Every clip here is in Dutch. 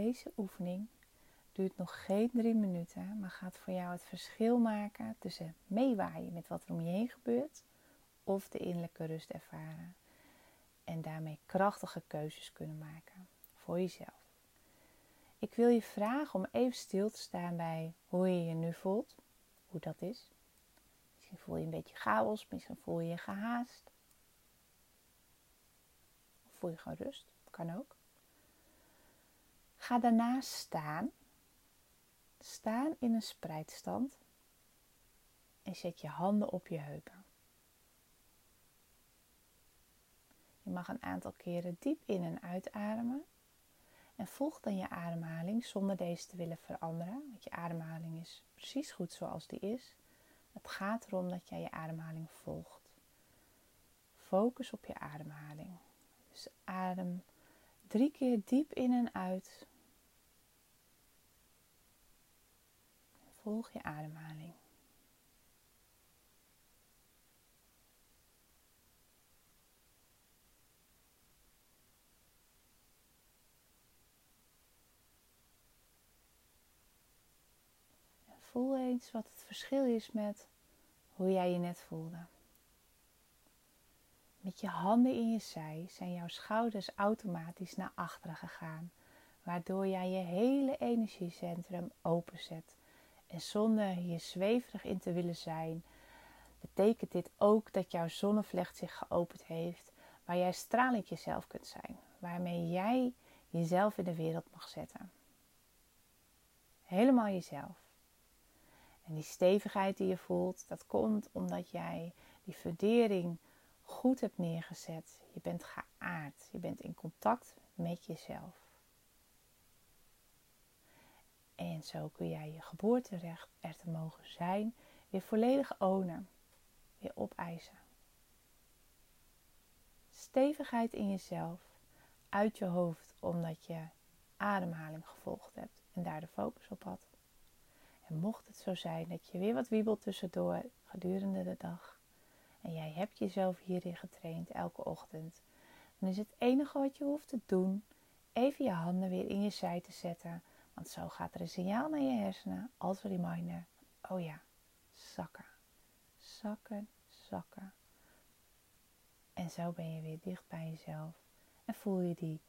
Deze oefening duurt nog geen drie minuten, maar gaat voor jou het verschil maken tussen meewaaien met wat er om je heen gebeurt of de innerlijke rust ervaren. En daarmee krachtige keuzes kunnen maken voor jezelf. Ik wil je vragen om even stil te staan bij hoe je je nu voelt, hoe dat is. Misschien voel je een beetje chaos, misschien voel je je gehaast. Of voel je gewoon rust, kan ook. Ga daarna staan. Staan in een spreidstand. En zet je handen op je heupen. Je mag een aantal keren diep in en uitademen. En volg dan je ademhaling zonder deze te willen veranderen. Want je ademhaling is precies goed zoals die is. Het gaat erom dat jij je ademhaling volgt. Focus op je ademhaling. Dus adem drie keer diep in en uit. Volg je ademhaling. voel eens wat het verschil is met hoe jij je net voelde. Met je handen in je zij zijn jouw schouders automatisch naar achteren gegaan, waardoor jij je hele energiecentrum openzet. En zonder hier zweverig in te willen zijn, betekent dit ook dat jouw zonnevlecht zich geopend heeft, waar jij stralend jezelf kunt zijn, waarmee jij jezelf in de wereld mag zetten. Helemaal jezelf. En die stevigheid die je voelt, dat komt omdat jij die fundering goed hebt neergezet. Je bent geaard. Je bent in contact met jezelf. En zo kun jij je geboorterecht er te mogen zijn weer volledig ownen. Weer opeisen. Stevigheid in jezelf. Uit je hoofd omdat je ademhaling gevolgd hebt en daar de focus op had. En mocht het zo zijn dat je weer wat wiebelt tussendoor gedurende de dag en jij hebt jezelf hierin getraind elke ochtend, dan is het enige wat je hoeft te doen even je handen weer in je zij te zetten, want zo gaat er een signaal naar je hersenen als reminder. Oh ja, zakken, zakken, zakken. En zo ben je weer dicht bij jezelf en voel je die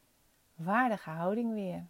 waardige houding weer.